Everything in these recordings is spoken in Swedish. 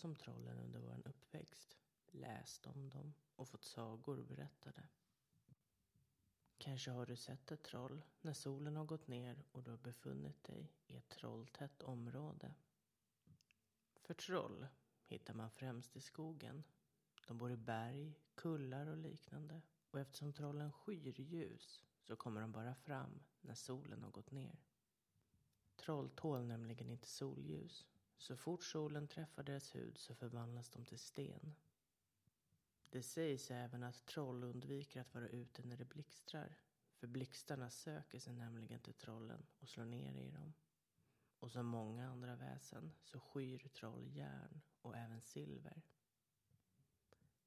hört talas om trollen under vår uppväxt, läst om dem och fått sagor berättade. Kanske har du sett ett troll när solen har gått ner och du har befunnit dig i ett trolltätt område. För troll hittar man främst i skogen. De bor i berg, kullar och liknande. Och eftersom trollen skyr ljus så kommer de bara fram när solen har gått ner. Troll tål nämligen inte solljus. Så fort solen träffar deras hud så förvandlas de till sten. Det sägs även att troll undviker att vara ute när det blixtrar. För blixtarna söker sig nämligen till trollen och slår ner i dem. Och som många andra väsen så skyr troll järn och även silver.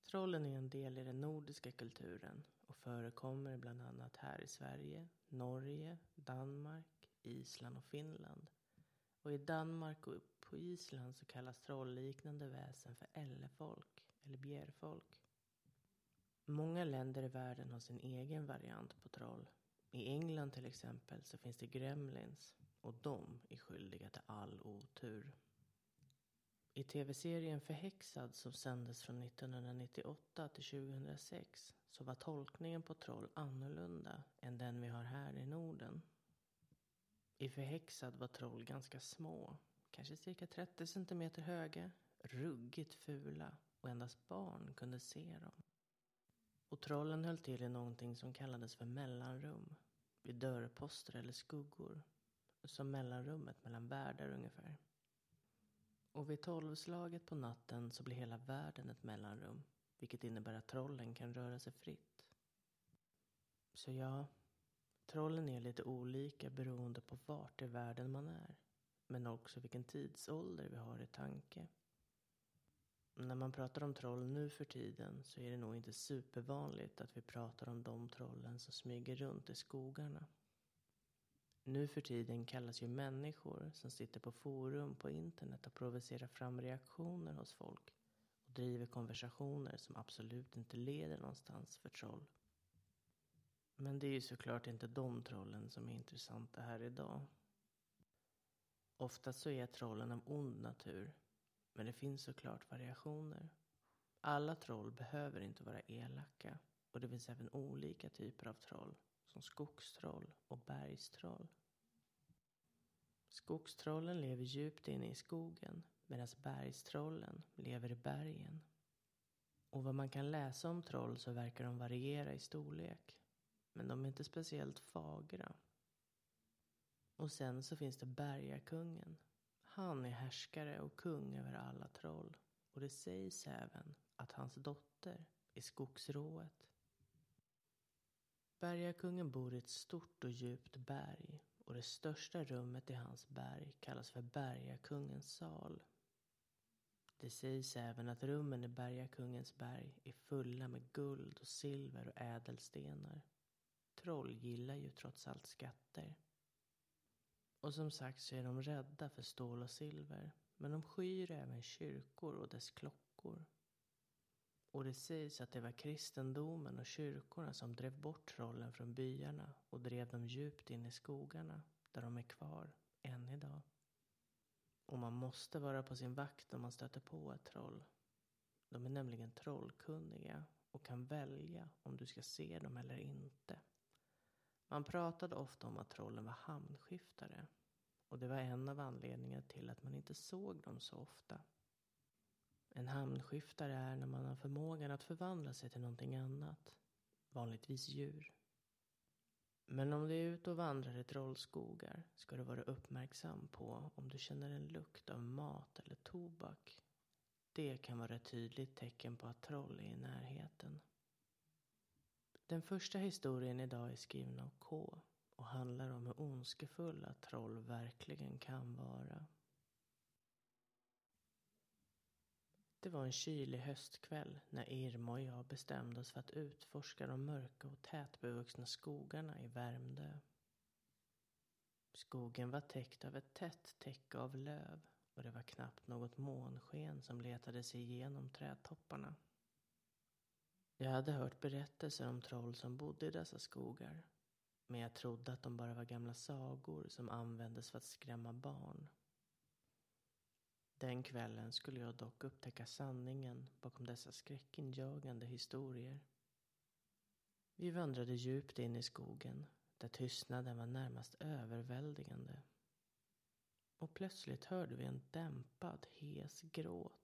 Trollen är en del i den nordiska kulturen och förekommer bland annat här i Sverige, Norge, Danmark, Island och Finland. Och i Danmark och på Island så kallas trollliknande väsen för ellefolk eller bjärfolk. Många länder i världen har sin egen variant på troll. I England till exempel så finns det gremlins och de är skyldiga till all otur. I tv-serien Förhäxad som sändes från 1998 till 2006 så var tolkningen på troll annorlunda än den vi har här i Norden. I Förhäxad var troll ganska små, kanske cirka 30 centimeter höga, ruggigt fula och endast barn kunde se dem. Och trollen höll till i någonting som kallades för mellanrum, vid dörrposter eller skuggor, som mellanrummet mellan världar ungefär. Och vid tolvslaget på natten så blir hela världen ett mellanrum, vilket innebär att trollen kan röra sig fritt. Så ja, trollen är lite olika beroende på vart i världen man är, men också vilken tidsålder vi har i tanke. När man pratar om troll nu för tiden så är det nog inte supervanligt att vi pratar om de trollen som smyger runt i skogarna. Nu för tiden kallas ju människor som sitter på forum på internet och provocerar fram reaktioner hos folk och driver konversationer som absolut inte leder någonstans för troll. Men det är ju såklart inte de trollen som är intressanta här idag. Oftast så är trollen av ond natur, men det finns såklart variationer. Alla troll behöver inte vara elaka och det finns även olika typer av troll som skogstroll och bergstroll. Skogstrollen lever djupt inne i skogen medan bergstrollen lever i bergen. Och vad man kan läsa om troll så verkar de variera i storlek. Men de är inte speciellt fagra. Och sen så finns det bergakungen. Han är härskare och kung över alla troll. Och det sägs även att hans dotter är skogsrået. Bergakungen bor i ett stort och djupt berg och det största rummet i hans berg kallas för Bergakungens sal. Det sägs även att rummen i Bergakungens berg är fulla med guld och silver och ädelstenar. Troll gillar ju trots allt skatter. Och som sagt så är de rädda för stål och silver. Men de skyr även kyrkor och dess klockor. Och det sägs att det var kristendomen och kyrkorna som drev bort trollen från byarna och drev dem djupt in i skogarna där de är kvar än idag. Och man måste vara på sin vakt om man stöter på ett troll. De är nämligen trollkunniga och kan välja om du ska se dem eller inte. Man pratade ofta om att trollen var hamnskiftare. Och det var en av anledningarna till att man inte såg dem så ofta. En hamnskiftare är när man har förmågan att förvandla sig till någonting annat. Vanligtvis djur. Men om du är ute och vandrar i trollskogar ska du vara uppmärksam på om du känner en lukt av mat eller tobak. Det kan vara ett tydligt tecken på att troll är i närheten. Den första historien idag är skriven av K och handlar om hur ondskefulla troll verkligen kan vara. Det var en kylig höstkväll när Irma och jag bestämde oss för att utforska de mörka och tätbevuxna skogarna i Värmdö. Skogen var täckt av ett tätt täcke av löv och det var knappt något månsken som letade sig igenom trädtopparna. Jag hade hört berättelser om troll som bodde i dessa skogar. Men jag trodde att de bara var gamla sagor som användes för att skrämma barn. Den kvällen skulle jag dock upptäcka sanningen bakom dessa skräckinjagande historier. Vi vandrade djupt in i skogen där tystnaden var närmast överväldigande. Och plötsligt hörde vi en dämpad, hes gråt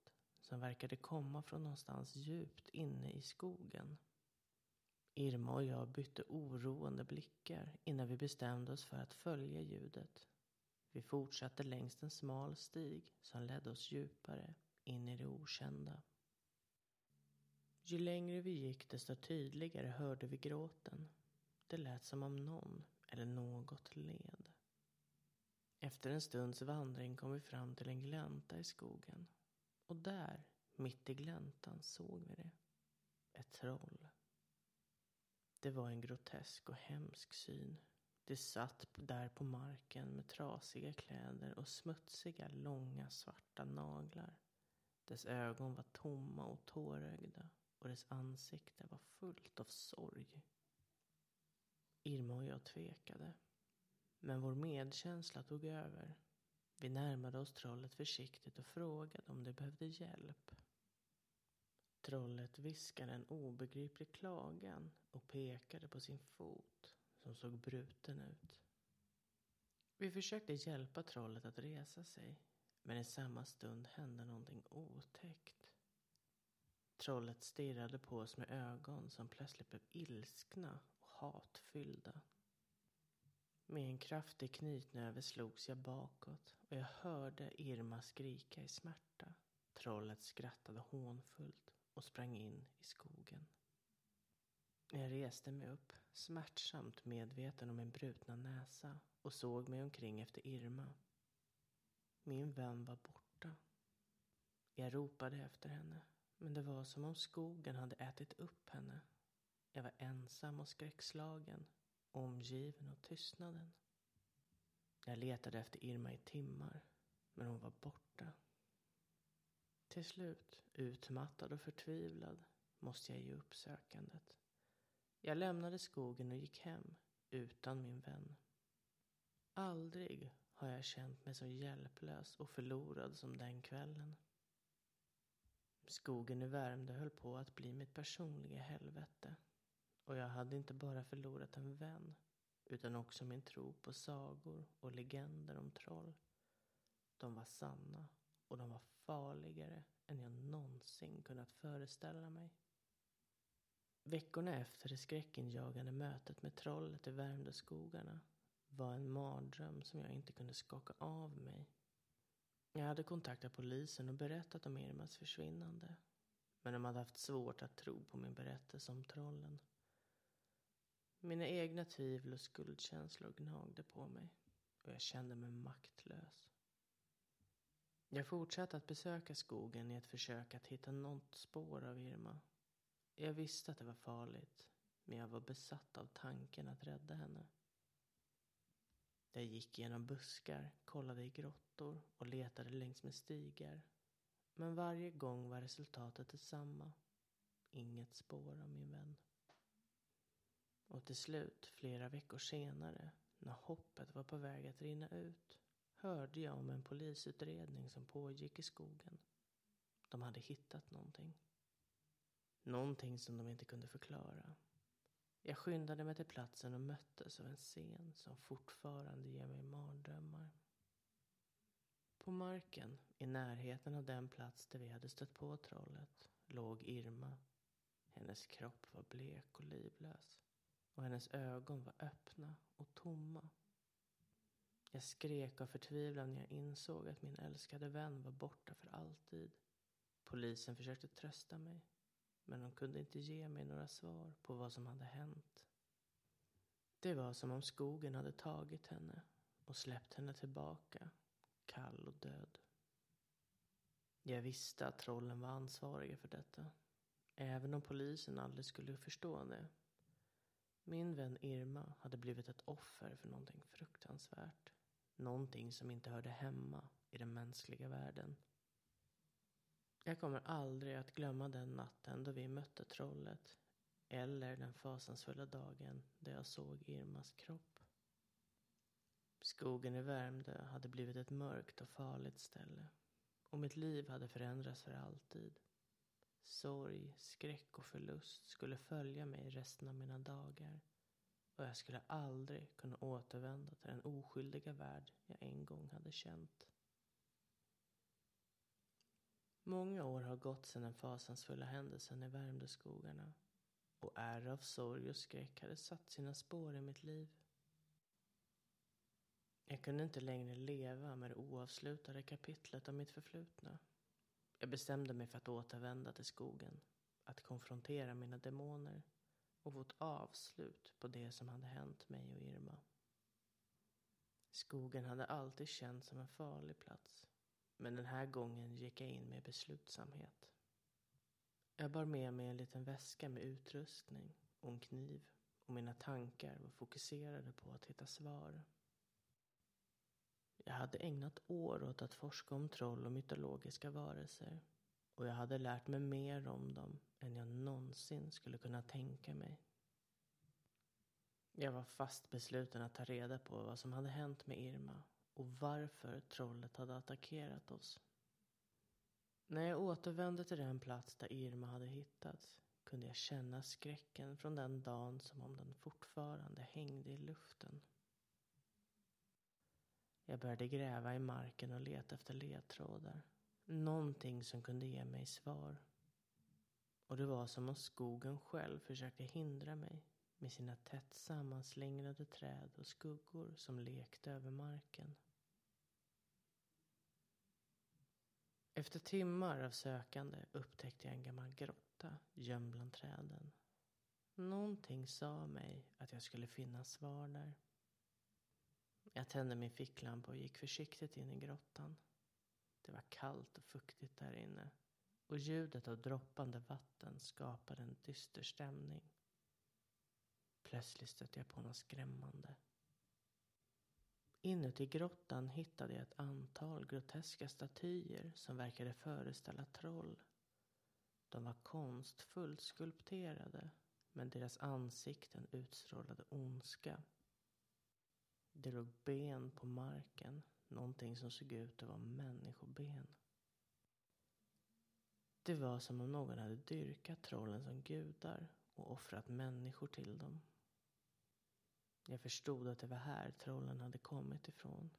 som verkade komma från någonstans djupt inne i skogen. Irma och jag bytte oroande blickar innan vi bestämde oss för att följa ljudet. Vi fortsatte längs en smal stig som ledde oss djupare in i det okända. Ju längre vi gick desto tydligare hörde vi gråten. Det lät som om någon eller något led. Efter en stunds vandring kom vi fram till en glänta i skogen. Och där, mitt i gläntan, såg vi det. Ett troll. Det var en grotesk och hemsk syn. Det satt där på marken med trasiga kläder och smutsiga, långa, svarta naglar. Dess ögon var tomma och tårögda och dess ansikte var fullt av sorg. Irma och jag tvekade. Men vår medkänsla tog över. Vi närmade oss trollet försiktigt och frågade om det behövde hjälp. Trollet viskade en obegriplig klagan och pekade på sin fot som såg bruten ut. Vi försökte hjälpa trollet att resa sig men i samma stund hände någonting otäckt. Trollet stirrade på oss med ögon som plötsligt blev ilskna och hatfyllda. Med en kraftig knytnäve slogs jag bakåt och jag hörde Irma skrika i smärta. Trollet skrattade hånfullt och sprang in i skogen. Jag reste mig upp, smärtsamt medveten om min brutna näsa och såg mig omkring efter Irma. Min vän var borta. Jag ropade efter henne, men det var som om skogen hade ätit upp henne. Jag var ensam och skräckslagen, omgiven av tystnaden. Jag letade efter Irma i timmar, men hon var borta. Till slut, utmattad och förtvivlad, måste jag ge upp sökandet. Jag lämnade skogen och gick hem, utan min vän. Aldrig har jag känt mig så hjälplös och förlorad som den kvällen. Skogen i Värmdö höll på att bli mitt personliga helvete. Och jag hade inte bara förlorat en vän, utan också min tro på sagor och legender om troll. De var sanna och de var farligare än jag någonsin kunnat föreställa mig. Veckorna efter det skräckinjagande mötet med trollet i Värmdöskogarna var en mardröm som jag inte kunde skaka av mig. Jag hade kontaktat polisen och berättat om Irmas försvinnande. Men de hade haft svårt att tro på min berättelse om trollen. Mina egna tvivel och skuldkänslor gnagde på mig och jag kände mig maktlös. Jag fortsatte att besöka skogen i ett försök att hitta något spår av Irma. Jag visste att det var farligt, men jag var besatt av tanken att rädda henne. Jag gick genom buskar, kollade i grottor och letade längs med stigar. Men varje gång var resultatet detsamma. Inget spår av min vän. Och till slut, flera veckor senare, när hoppet var på väg att rinna ut, hörde jag om en polisutredning som pågick i skogen. De hade hittat någonting. Någonting som de inte kunde förklara. Jag skyndade mig till platsen och möttes av en scen som fortfarande ger mig mardrömmar. På marken, i närheten av den plats där vi hade stött på trollet, låg Irma. Hennes kropp var blek och livlös och hennes ögon var öppna och tomma. Jag skrek av förtvivlan när jag insåg att min älskade vän var borta för alltid. Polisen försökte trösta mig, men de kunde inte ge mig några svar på vad som hade hänt. Det var som om skogen hade tagit henne och släppt henne tillbaka, kall och död. Jag visste att trollen var ansvariga för detta, även om polisen aldrig skulle förstå det. Min vän Irma hade blivit ett offer för någonting fruktansvärt. Någonting som inte hörde hemma i den mänskliga världen. Jag kommer aldrig att glömma den natten då vi mötte trollet. Eller den fasansfulla dagen då jag såg Irmas kropp. Skogen i Värmdö hade blivit ett mörkt och farligt ställe. Och mitt liv hade förändrats för alltid. Sorg, skräck och förlust skulle följa mig resten av mina dagar. Och jag skulle aldrig kunna återvända till den oskyldiga värld jag en gång hade känt. Många år har gått sedan den fasansfulla händelsen i Värmdöskogarna och ärr av sorg och skräck hade satt sina spår i mitt liv. Jag kunde inte längre leva med det oavslutade kapitlet av mitt förflutna. Jag bestämde mig för att återvända till skogen, att konfrontera mina demoner och få ett avslut på det som hade hänt mig och Irma. Skogen hade alltid känts som en farlig plats, men den här gången gick jag in med beslutsamhet. Jag bar med mig en liten väska med utrustning och en kniv och mina tankar var fokuserade på att hitta svar. Jag hade ägnat år åt att forska om troll och mytologiska varelser och jag hade lärt mig mer om dem än jag någonsin skulle kunna tänka mig. Jag var fast besluten att ta reda på vad som hade hänt med Irma och varför trollet hade attackerat oss. När jag återvände till den plats där Irma hade hittats kunde jag känna skräcken från den dagen som om den fortfarande hängde i luften. Jag började gräva i marken och leta efter ledtrådar. Någonting som kunde ge mig svar. Och det var som om skogen själv försökte hindra mig med sina tätt sammanslingrade träd och skuggor som lekte över marken. Efter timmar av sökande upptäckte jag en gammal grotta gömd bland träden. Någonting sa mig att jag skulle finna svar där. Jag tände min ficklampa och gick försiktigt in i grottan. Det var kallt och fuktigt där inne och ljudet av droppande vatten skapade en dyster stämning. Plötsligt stötte jag på något skrämmande. Inuti grottan hittade jag ett antal groteska statyer som verkade föreställa troll. De var konstfullt skulpterade men deras ansikten utstrålade ondska. Det låg ben på marken, någonting som såg ut att vara människoben. Det var som om någon hade dyrkat trollen som gudar och offrat människor till dem. Jag förstod att det var här trollen hade kommit ifrån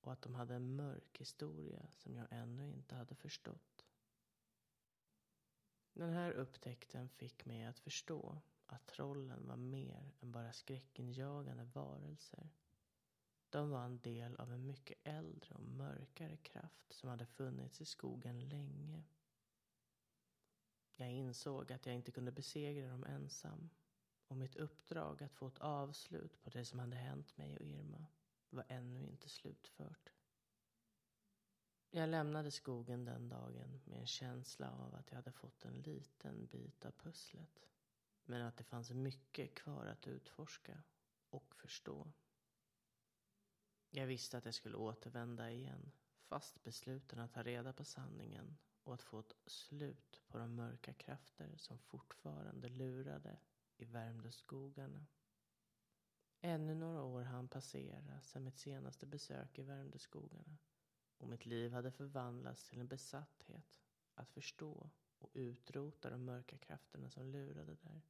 och att de hade en mörk historia som jag ännu inte hade förstått. Den här upptäckten fick mig att förstå att trollen var mer än bara skräckinjagande varelser. De var en del av en mycket äldre och mörkare kraft som hade funnits i skogen länge. Jag insåg att jag inte kunde besegra dem ensam och mitt uppdrag att få ett avslut på det som hade hänt mig och Irma var ännu inte slutfört. Jag lämnade skogen den dagen med en känsla av att jag hade fått en liten bit av pusslet. Men att det fanns mycket kvar att utforska och förstå. Jag visste att jag skulle återvända igen, fast besluten att ta reda på sanningen och att få ett slut på de mörka krafter som fortfarande lurade i Värmdöskogarna. Ännu några år hann passera sedan mitt senaste besök i Värmdöskogarna och mitt liv hade förvandlats till en besatthet att förstå och utrota de mörka krafterna som lurade där.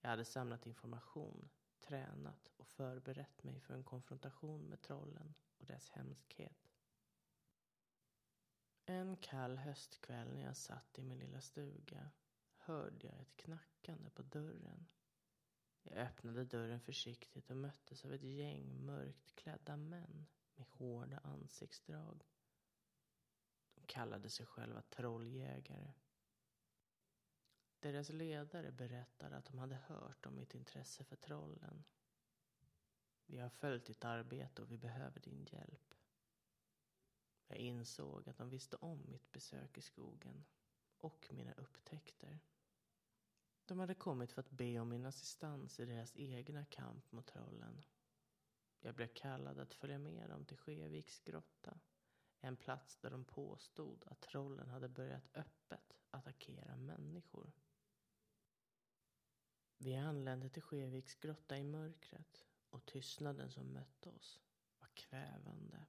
Jag hade samlat information, tränat och förberett mig för en konfrontation med trollen och dess hemskhet. En kall höstkväll när jag satt i min lilla stuga hörde jag ett knackande på dörren. Jag öppnade dörren försiktigt och möttes av ett gäng mörkt klädda män med hårda ansiktsdrag. De kallade sig själva trolljägare. Deras ledare berättade att de hade hört om mitt intresse för trollen. Vi har följt ditt arbete och vi behöver din hjälp. Jag insåg att de visste om mitt besök i skogen och mina upptäckter. De hade kommit för att be om min assistans i deras egna kamp mot trollen. Jag blev kallad att följa med dem till Skeviks grotta. En plats där de påstod att trollen hade börjat öppet attackera människor. Vi anlände till Skeviks grotta i mörkret och tystnaden som mötte oss var kvävande.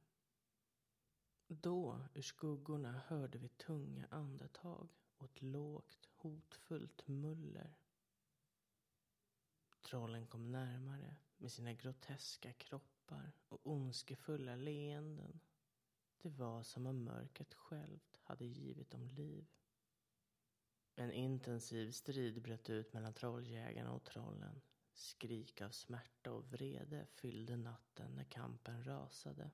Då, ur skuggorna, hörde vi tunga andetag och ett lågt, hotfullt muller. Trollen kom närmare med sina groteska kroppar och ondskefulla leenden. Det var som om mörkret självt hade givit dem liv. En intensiv strid bröt ut mellan trolljägarna och trollen. Skrik av smärta och vrede fyllde natten när kampen rasade.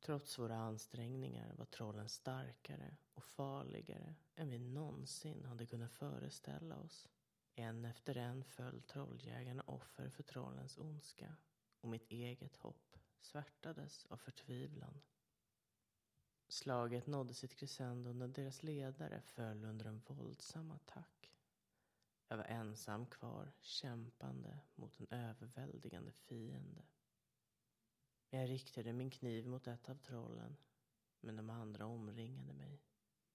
Trots våra ansträngningar var trollen starkare och farligare än vi någonsin hade kunnat föreställa oss. En efter en föll trolljägarna offer för trollens ondska och mitt eget hopp svärtades av förtvivlan. Slaget nådde sitt crescendo när deras ledare föll under en våldsam attack. Jag var ensam kvar, kämpande mot en överväldigande fiende. Jag riktade min kniv mot ett av trollen, men de andra omringade mig.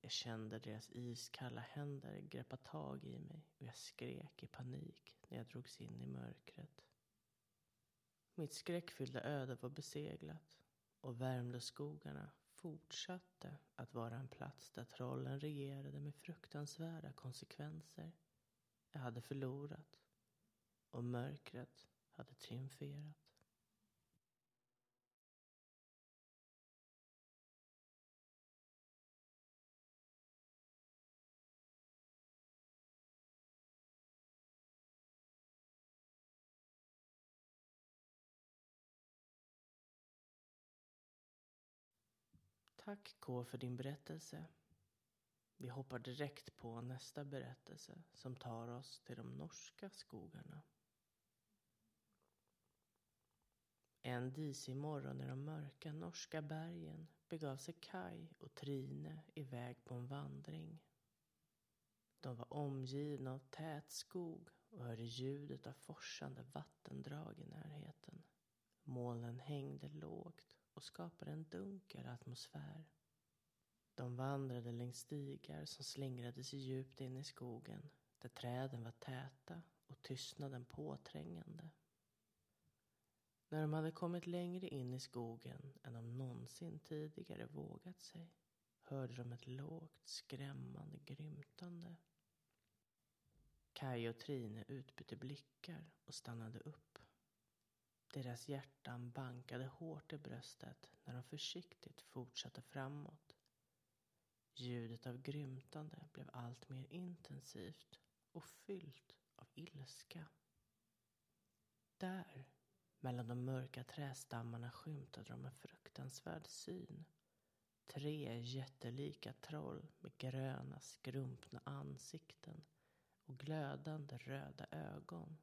Jag kände deras iskalla händer greppa tag i mig och jag skrek i panik när jag drogs in i mörkret. Mitt skräckfyllda öde var beseglat och Värmdöskogarna fortsatte att vara en plats där trollen regerade med fruktansvärda konsekvenser. Jag hade förlorat och mörkret hade triumferat. Tack K för din berättelse. Vi hoppar direkt på nästa berättelse som tar oss till de norska skogarna. En disig morgon i de mörka norska bergen begav sig Kai och Trine iväg på en vandring. De var omgivna av tät skog och hörde ljudet av forsande vattendrag i närheten. Molnen hängde lågt och skapade en dunkel atmosfär. De vandrade längs stigar som slingrade sig djupt in i skogen där träden var täta och tystnaden påträngande. När de hade kommit längre in i skogen än de någonsin tidigare vågat sig hörde de ett lågt skrämmande grymtande. Kaj och Trine utbytte blickar och stannade upp. Deras hjärtan bankade hårt i bröstet när de försiktigt fortsatte framåt. Ljudet av grymtande blev allt mer intensivt och fyllt av ilska. Där, mellan de mörka trästammarna skymtade de en fruktansvärd syn. Tre jättelika troll med gröna skrumpna ansikten och glödande röda ögon.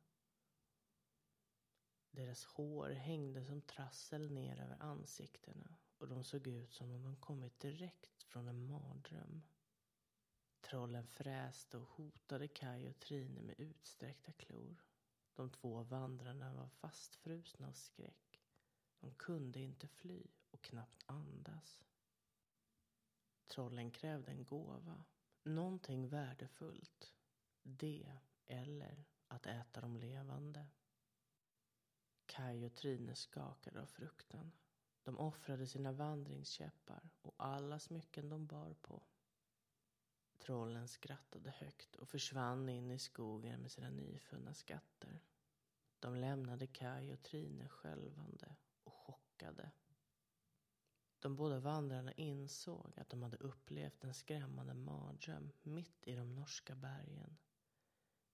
Deras hår hängde som trassel ner över ansiktena och de såg ut som om de kommit direkt från en mardröm. Trollen fräste och hotade Kaj och Trine med utsträckta klor. De två vandrarna var fastfrusna av skräck. De kunde inte fly och knappt andas. Trollen krävde en gåva, någonting värdefullt. Det eller att äta dem levande. Kaj och Trine skakade av fruktan. De offrade sina vandringskäppar och alla smycken de bar på. Trollen skrattade högt och försvann in i skogen med sina nyfunna skatter. De lämnade Kaj och Trine skälvande och chockade. De båda vandrarna insåg att de hade upplevt en skrämmande mardröm mitt i de norska bergen.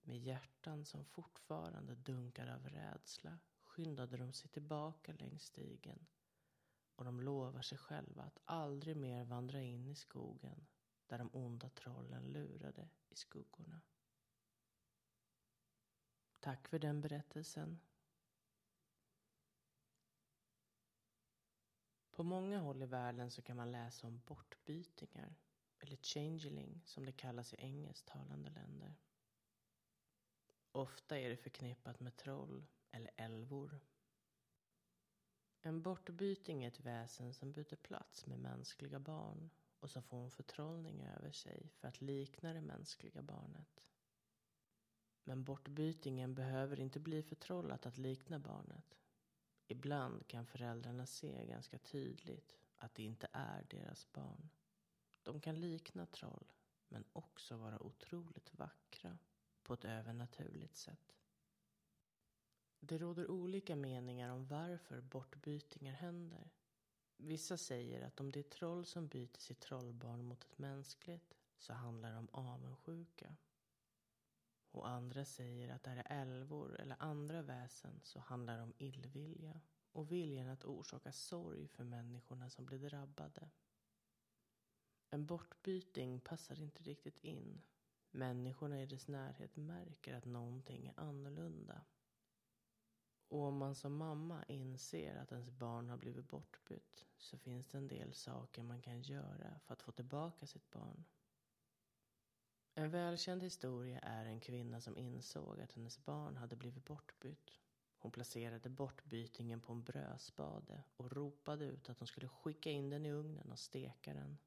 Med hjärtan som fortfarande dunkade av rädsla skyndade de sig tillbaka längs stigen och de lovar sig själva att aldrig mer vandra in i skogen där de onda trollen lurade i skuggorna. Tack för den berättelsen. På många håll i världen så kan man läsa om bortbytingar, eller changeling som det kallas i engelsktalande länder. Ofta är det förknippat med troll eller älvor. En bortbyting är ett väsen som byter plats med mänskliga barn och som får en förtrollning över sig för att likna det mänskliga barnet. Men bortbytingen behöver inte bli förtrollat att likna barnet. Ibland kan föräldrarna se ganska tydligt att det inte är deras barn. De kan likna troll, men också vara otroligt vackra på ett övernaturligt sätt. Det råder olika meningar om varför bortbytingar händer. Vissa säger att om det är troll som byter sitt trollbarn mot ett mänskligt så handlar det om avundsjuka. Och andra säger att är det älvor eller andra väsen så handlar det om illvilja och viljan att orsaka sorg för människorna som blir drabbade. En bortbyting passar inte riktigt in. Människorna i dess närhet märker att någonting är annorlunda. Och om man som mamma inser att ens barn har blivit bortbytt så finns det en del saker man kan göra för att få tillbaka sitt barn. En välkänd historia är en kvinna som insåg att hennes barn hade blivit bortbytt. Hon placerade bortbytingen på en brödspade och ropade ut att hon skulle skicka in den i ugnen och steka den.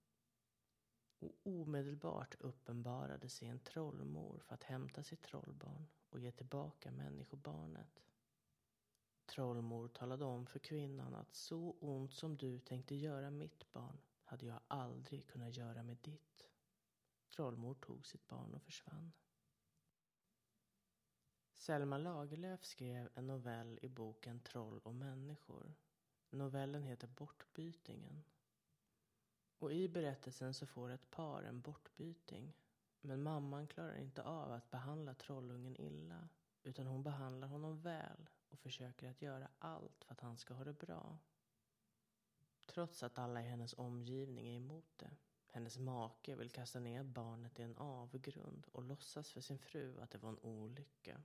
Och omedelbart uppenbarade sig en trollmor för att hämta sitt trollbarn och ge tillbaka människobarnet. Trollmor talade om för kvinnan att så ont som du tänkte göra mitt barn hade jag aldrig kunnat göra med ditt. Trollmor tog sitt barn och försvann. Selma Lagerlöf skrev en novell i boken Troll och människor. Novellen heter Bortbytingen. Och i berättelsen så får ett par en bortbyting. Men mamman klarar inte av att behandla trollungen illa. Utan hon behandlar honom väl och försöker att göra allt för att han ska ha det bra. Trots att alla i hennes omgivning är emot det. Hennes make vill kasta ner barnet i en avgrund och låtsas för sin fru att det var en olycka.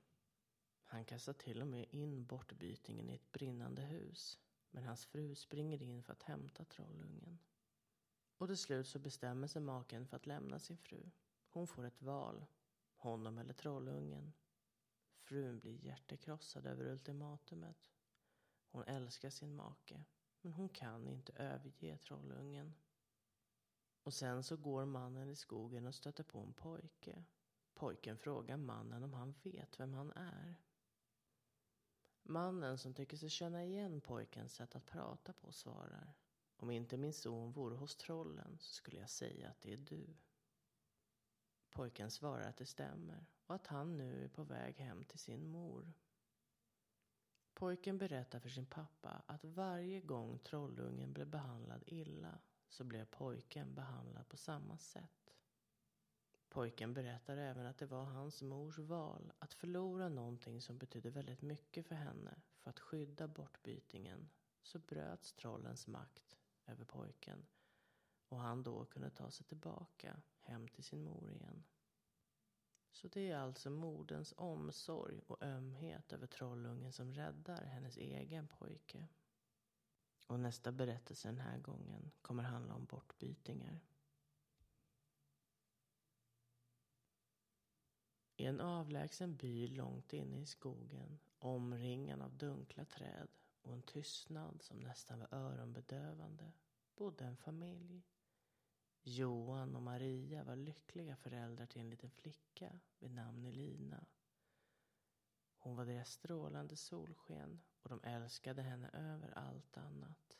Han kastar till och med in bortbytingen i ett brinnande hus. Men hans fru springer in för att hämta trollungen. Och till slut så bestämmer sig maken för att lämna sin fru. Hon får ett val. Honom eller trollungen. Frun blir hjärtekrossad över ultimatumet. Hon älskar sin make. Men hon kan inte överge trollungen. Och sen så går mannen i skogen och stöter på en pojke. Pojken frågar mannen om han vet vem han är. Mannen som tycker sig känna igen pojkens sätt att prata på svarar. Om inte min son vore hos trollen så skulle jag säga att det är du. Pojken svarar att det stämmer och att han nu är på väg hem till sin mor. Pojken berättar för sin pappa att varje gång trollungen blev behandlad illa så blev pojken behandlad på samma sätt. Pojken berättar även att det var hans mors val att förlora någonting som betydde väldigt mycket för henne för att skydda bortbytingen så bröts trollens makt över pojken och han då kunde ta sig tillbaka hem till sin mor igen. Så det är alltså moderns omsorg och ömhet över trollungen som räddar hennes egen pojke. Och nästa berättelse den här gången kommer handla om bortbytingar. I en avlägsen by långt inne i skogen, omringad av dunkla träd och en tystnad som nästan var öronbedövande, bodde en familj. Johan och Maria var lyckliga föräldrar till en liten flicka vid namn Elina. Hon var deras strålande solsken och de älskade henne över allt annat.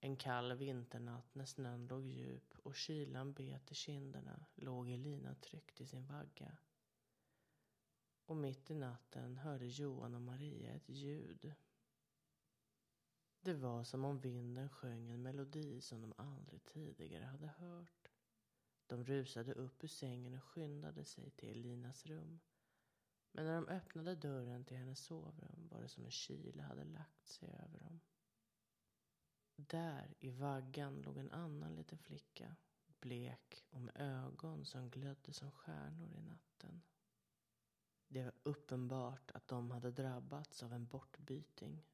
En kall vinternatt när snön låg djup och kylan bet i kinderna låg Elina tryckt i sin vagga. Och mitt i natten hörde Johan och Maria ett ljud. Det var som om vinden sjöng en melodi som de aldrig tidigare hade hört. De rusade upp ur sängen och skyndade sig till Elinas rum. Men när de öppnade dörren till hennes sovrum var det som en kyla hade lagt sig över dem. Där i vaggan låg en annan liten flicka, blek och med ögon som glödde som stjärnor i natten. Det var uppenbart att de hade drabbats av en bortbyting.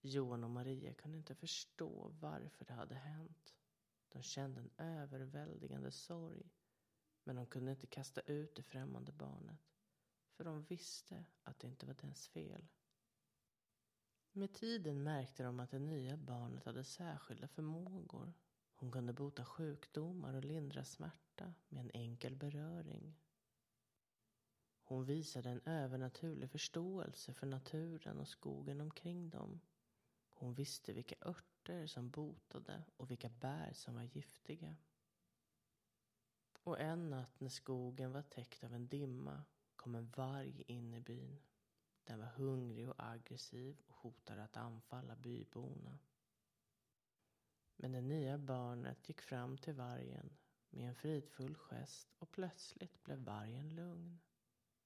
Johan och Maria kunde inte förstå varför det hade hänt. De kände en överväldigande sorg, men de kunde inte kasta ut det främmande barnet, för de visste att det inte var dens fel. Med tiden märkte de att det nya barnet hade särskilda förmågor. Hon kunde bota sjukdomar och lindra smärta med en enkel beröring. Hon visade en övernaturlig förståelse för naturen och skogen omkring dem. Hon visste vilka örter som botade och vilka bär som var giftiga. Och en natt när skogen var täckt av en dimma kom en varg in i byn. Den var hungrig och aggressiv och hotade att anfalla byborna. Men det nya barnet gick fram till vargen med en fridfull gest och plötsligt blev vargen lugn.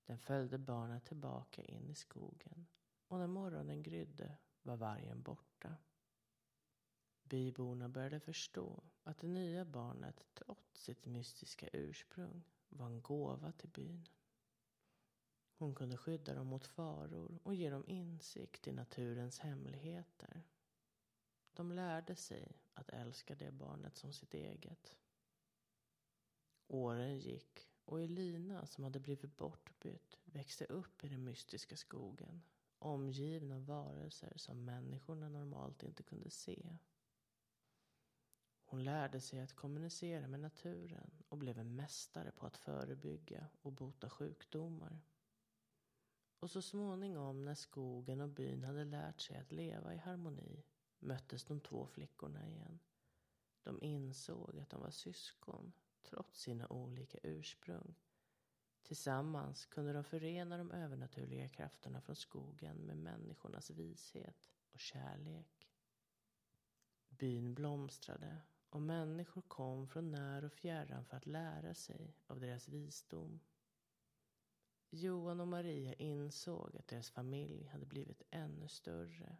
Den följde barnet tillbaka in i skogen och när morgonen grydde var vargen borta. Byborna började förstå att det nya barnet trots sitt mystiska ursprung var en gåva till byn. Hon kunde skydda dem mot faror och ge dem insikt i naturens hemligheter. De lärde sig att älska det barnet som sitt eget. Åren gick och Elina som hade blivit bortbytt växte upp i den mystiska skogen omgivna av varelser som människorna normalt inte kunde se. Hon lärde sig att kommunicera med naturen och blev en mästare på att förebygga och bota sjukdomar. Och så småningom när skogen och byn hade lärt sig att leva i harmoni möttes de två flickorna igen. De insåg att de var syskon trots sina olika ursprung. Tillsammans kunde de förena de övernaturliga krafterna från skogen med människornas vishet och kärlek. Byn blomstrade och människor kom från när och fjärran för att lära sig av deras visdom. Johan och Maria insåg att deras familj hade blivit ännu större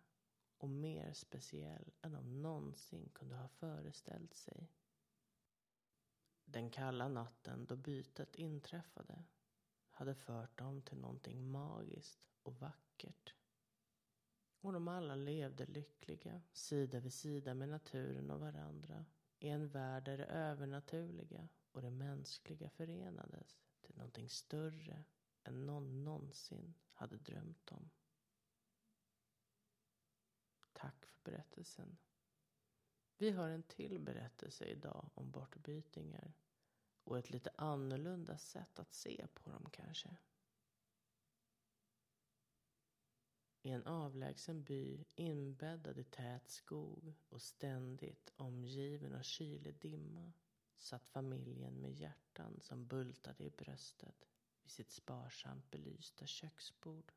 och mer speciell än de någonsin kunde ha föreställt sig. Den kalla natten då bytet inträffade hade fört dem till någonting magiskt och vackert. Och de alla levde lyckliga, sida vid sida med naturen och varandra i en värld där det övernaturliga och det mänskliga förenades till någonting större än någon någonsin hade drömt om. Tack för berättelsen. Vi har en till berättelse idag om bortbytingar och ett lite annorlunda sätt att se på dem kanske. I en avlägsen by inbäddad i tät skog och ständigt omgiven av kylig dimma satt familjen med hjärtan som bultade i bröstet vid sitt sparsamt belysta köksbord.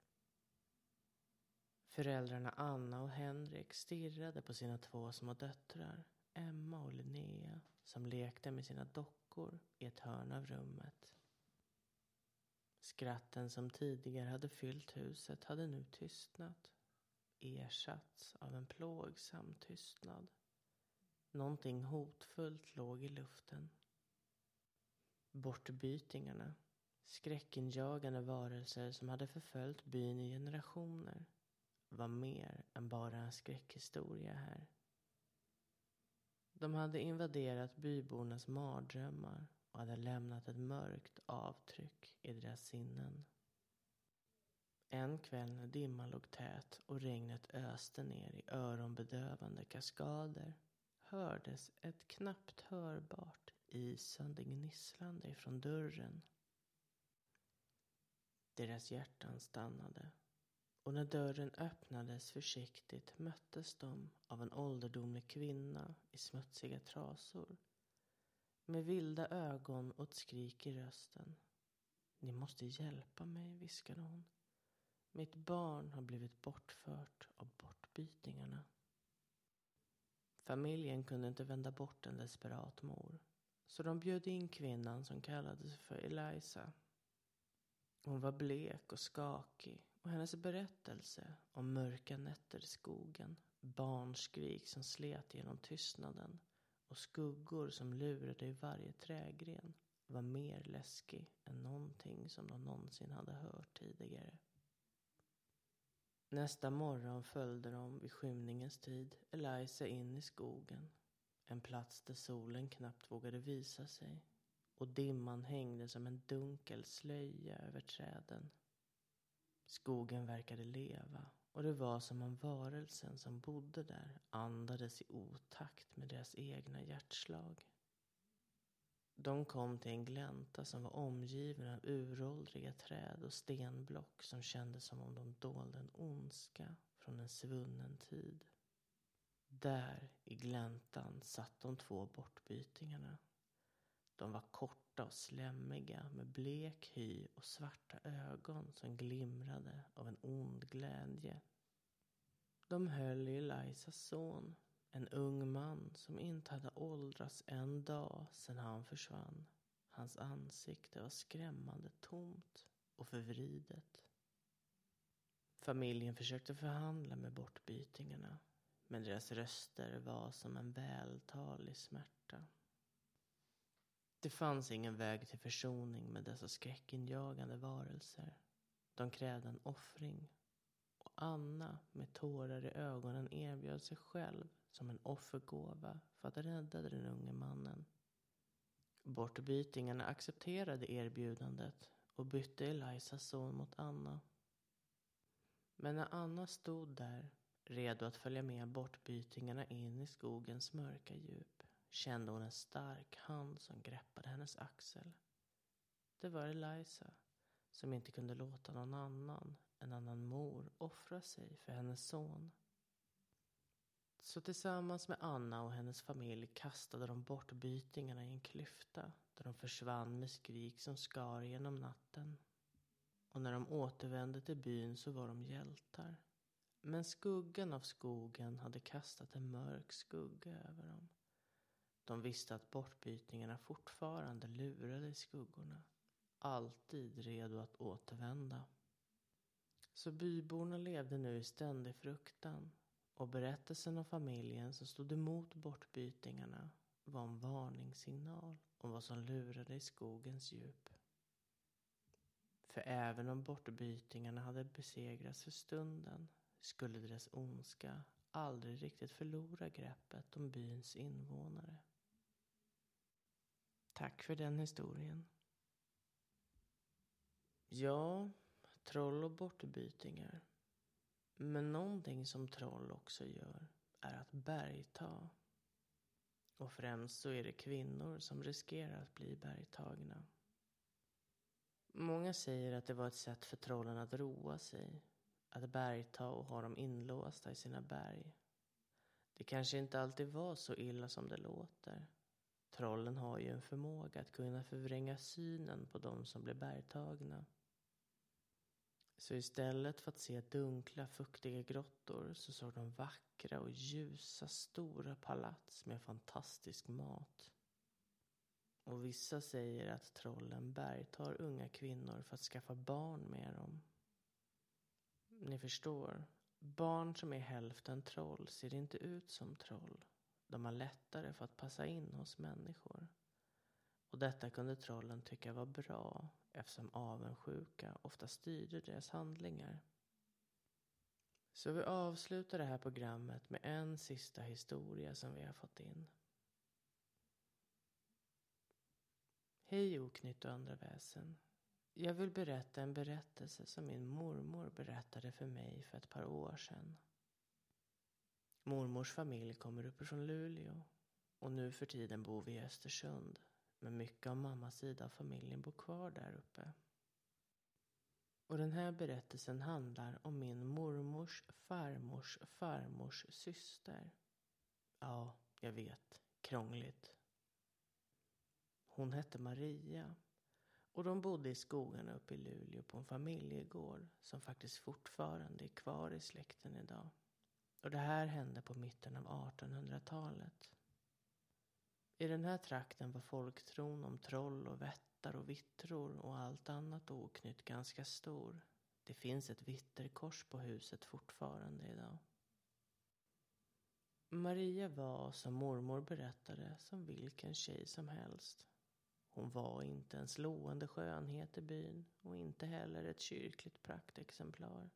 Föräldrarna Anna och Henrik stirrade på sina två små döttrar, Emma och Linnea, som lekte med sina dockor i ett hörn av rummet. Skratten som tidigare hade fyllt huset hade nu tystnat, ersatts av en plågsam tystnad. Någonting hotfullt låg i luften. Bortbytingarna, skräckinjagande varelser som hade förföljt byn i generationer, var mer än bara en skräckhistoria här. De hade invaderat bybornas mardrömmar och hade lämnat ett mörkt avtryck i deras sinnen. En kväll när dimman låg tät och regnet öste ner i öronbedövande kaskader hördes ett knappt hörbart isande gnisslande ifrån dörren. Deras hjärtan stannade och när dörren öppnades försiktigt möttes de av en ålderdomlig kvinna i smutsiga trasor. Med vilda ögon och ett skrik i rösten. Ni måste hjälpa mig, viskade hon. Mitt barn har blivit bortfört av bortbytingarna. Familjen kunde inte vända bort en desperat mor. Så de bjöd in kvinnan som kallades för Eliza. Hon var blek och skakig och hennes berättelse om mörka nätter i skogen, barnskrik som slet genom tystnaden och skuggor som lurade i varje trägren var mer läskig än någonting som de någonsin hade hört tidigare. Nästa morgon följde de vid skymningens tid Eliza in i skogen. En plats där solen knappt vågade visa sig och dimman hängde som en dunkel slöja över träden Skogen verkade leva Och det var som om varelsen som bodde där andades i otakt med deras egna hjärtslag. De kom till en glänta som var omgiven av uråldriga träd och stenblock som kändes som om de dolde en ondska från en svunnen tid. Där i gläntan satt de två bortbytingarna. De var svarta och slemmiga med blek hy och svarta ögon som glimrade av en ond glädje. De höll i Elisas son, en ung man som inte hade åldrats en dag sedan han försvann. Hans ansikte var skrämmande tomt och förvridet. Familjen försökte förhandla med bortbytingarna men deras röster var som en vältalig smärta. Det fanns ingen väg till försoning med dessa skräckinjagande varelser. De krävde en offring. Och Anna med tårar i ögonen erbjöd sig själv som en offergåva för att rädda den unge mannen. Bortbytingarna accepterade erbjudandet och bytte Elisas son mot Anna. Men när Anna stod där, redo att följa med bortbytingarna in i skogens mörka djup, kände hon en stark hand som greppade hennes axel. Det var Eliza, som inte kunde låta någon annan, en annan mor, offra sig för hennes son. Så tillsammans med Anna och hennes familj kastade de bort bytingarna i en klyfta där de försvann med skrik som skar genom natten. Och när de återvände till byn så var de hjältar. Men skuggan av skogen hade kastat en mörk skugga över dem. De visste att bortbytingarna fortfarande lurade i skuggorna. Alltid redo att återvända. Så byborna levde nu i ständig fruktan och berättelsen om familjen som stod emot bortbytingarna var en varningssignal om vad som lurade i skogens djup. För även om bortbytingarna hade besegrats för stunden skulle deras ondska aldrig riktigt förlora greppet om byns invånare. Tack för den historien. Ja, troll och bortbytingar. Men någonting som troll också gör är att bergta. Och främst så är det kvinnor som riskerar att bli bergtagna. Många säger att det var ett sätt för trollen att roa sig. Att bergta och ha dem inlåsta i sina berg. Det kanske inte alltid var så illa som det låter. Trollen har ju en förmåga att kunna förvränga synen på de som blir bergtagna. Så istället för att se dunkla, fuktiga grottor så såg de vackra och ljusa, stora palats med fantastisk mat. Och vissa säger att trollen bergtar unga kvinnor för att skaffa barn med dem. Ni förstår, barn som är hälften troll ser inte ut som troll. De har lättare för att passa in hos människor. Och detta kunde trollen tycka var bra eftersom avundsjuka ofta styrde deras handlingar. Så vi avslutar det här programmet med en sista historia som vi har fått in. Hej oknytt och andra väsen. Jag vill berätta en berättelse som min mormor berättade för mig för ett par år sedan. Mormors familj kommer uppifrån Luleå och nu för tiden bor vi i Östersund. Men mycket av mammas sida av familjen bor kvar där uppe. Och den här berättelsen handlar om min mormors farmors farmors syster. Ja, jag vet. Krångligt. Hon hette Maria. Och de bodde i skogarna uppe i Luleå på en familjegård som faktiskt fortfarande är kvar i släkten idag. Och det här hände på mitten av 1800-talet. I den här trakten var folktron om troll och vättar och vittror och allt annat oknytt ganska stor. Det finns ett vitterkors på huset fortfarande idag. Maria var, som mormor berättade, som vilken tjej som helst. Hon var inte en slående skönhet i byn och inte heller ett kyrkligt praktexemplar.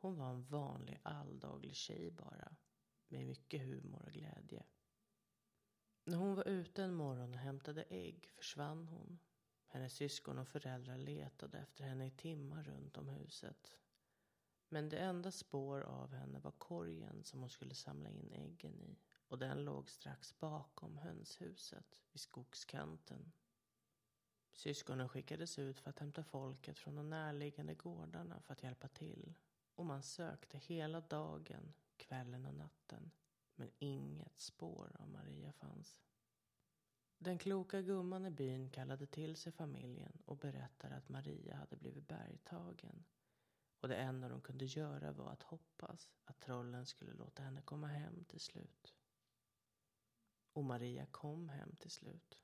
Hon var en vanlig alldaglig tjej bara, med mycket humor och glädje. När hon var ute en morgon och hämtade ägg försvann hon. Hennes syskon och föräldrar letade efter henne i timmar runt om huset. Men det enda spår av henne var korgen som hon skulle samla in äggen i. Och den låg strax bakom hönshuset vid skogskanten. Syskonen skickades ut för att hämta folket från de närliggande gårdarna för att hjälpa till. Och man sökte hela dagen, kvällen och natten. Men inget spår av Maria fanns. Den kloka gumman i byn kallade till sig familjen och berättade att Maria hade blivit bergtagen. Och det enda de kunde göra var att hoppas att trollen skulle låta henne komma hem till slut. Och Maria kom hem till slut.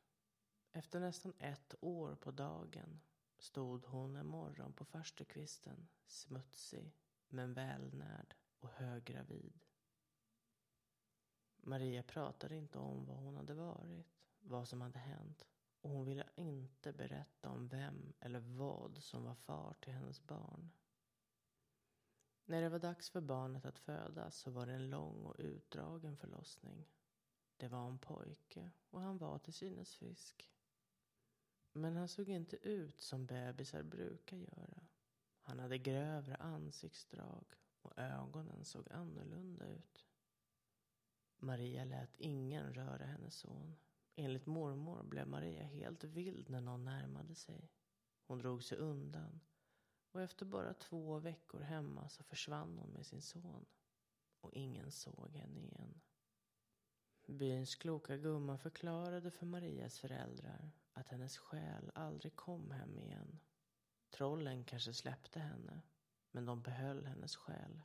Efter nästan ett år på dagen stod hon en morgon på farstukvisten, smutsig men välnärd och höggravid. Maria pratade inte om vad hon hade varit, vad som hade hänt och hon ville inte berätta om vem eller vad som var far till hennes barn. När det var dags för barnet att födas så var det en lång och utdragen förlossning. Det var en pojke och han var till synes frisk. Men han såg inte ut som bebisar brukar göra. Han hade grövre ansiktsdrag och ögonen såg annorlunda ut. Maria lät ingen röra hennes son. Enligt mormor blev Maria helt vild när någon närmade sig. Hon drog sig undan och efter bara två veckor hemma så försvann hon med sin son. Och ingen såg henne igen. Byns kloka gumma förklarade för Marias föräldrar att hennes själ aldrig kom hem igen. Trollen kanske släppte henne, men de behöll hennes själ.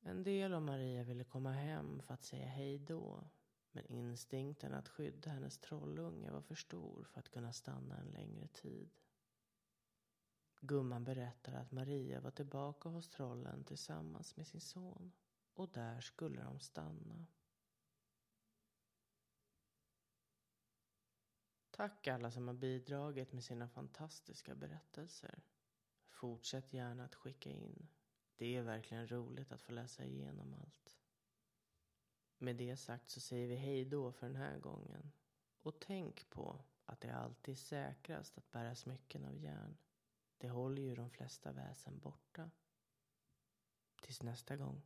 En del av Maria ville komma hem för att säga hej då, men instinkten att skydda hennes trollunge var för stor för att kunna stanna en längre tid. Gumman berättar att Maria var tillbaka hos trollen tillsammans med sin son och där skulle de stanna. Tack alla som har bidragit med sina fantastiska berättelser. Fortsätt gärna att skicka in. Det är verkligen roligt att få läsa igenom allt. Med det sagt så säger vi hej då för den här gången. Och tänk på att det alltid är säkrast att bära smycken av järn. Det håller ju de flesta väsen borta. Tills nästa gång.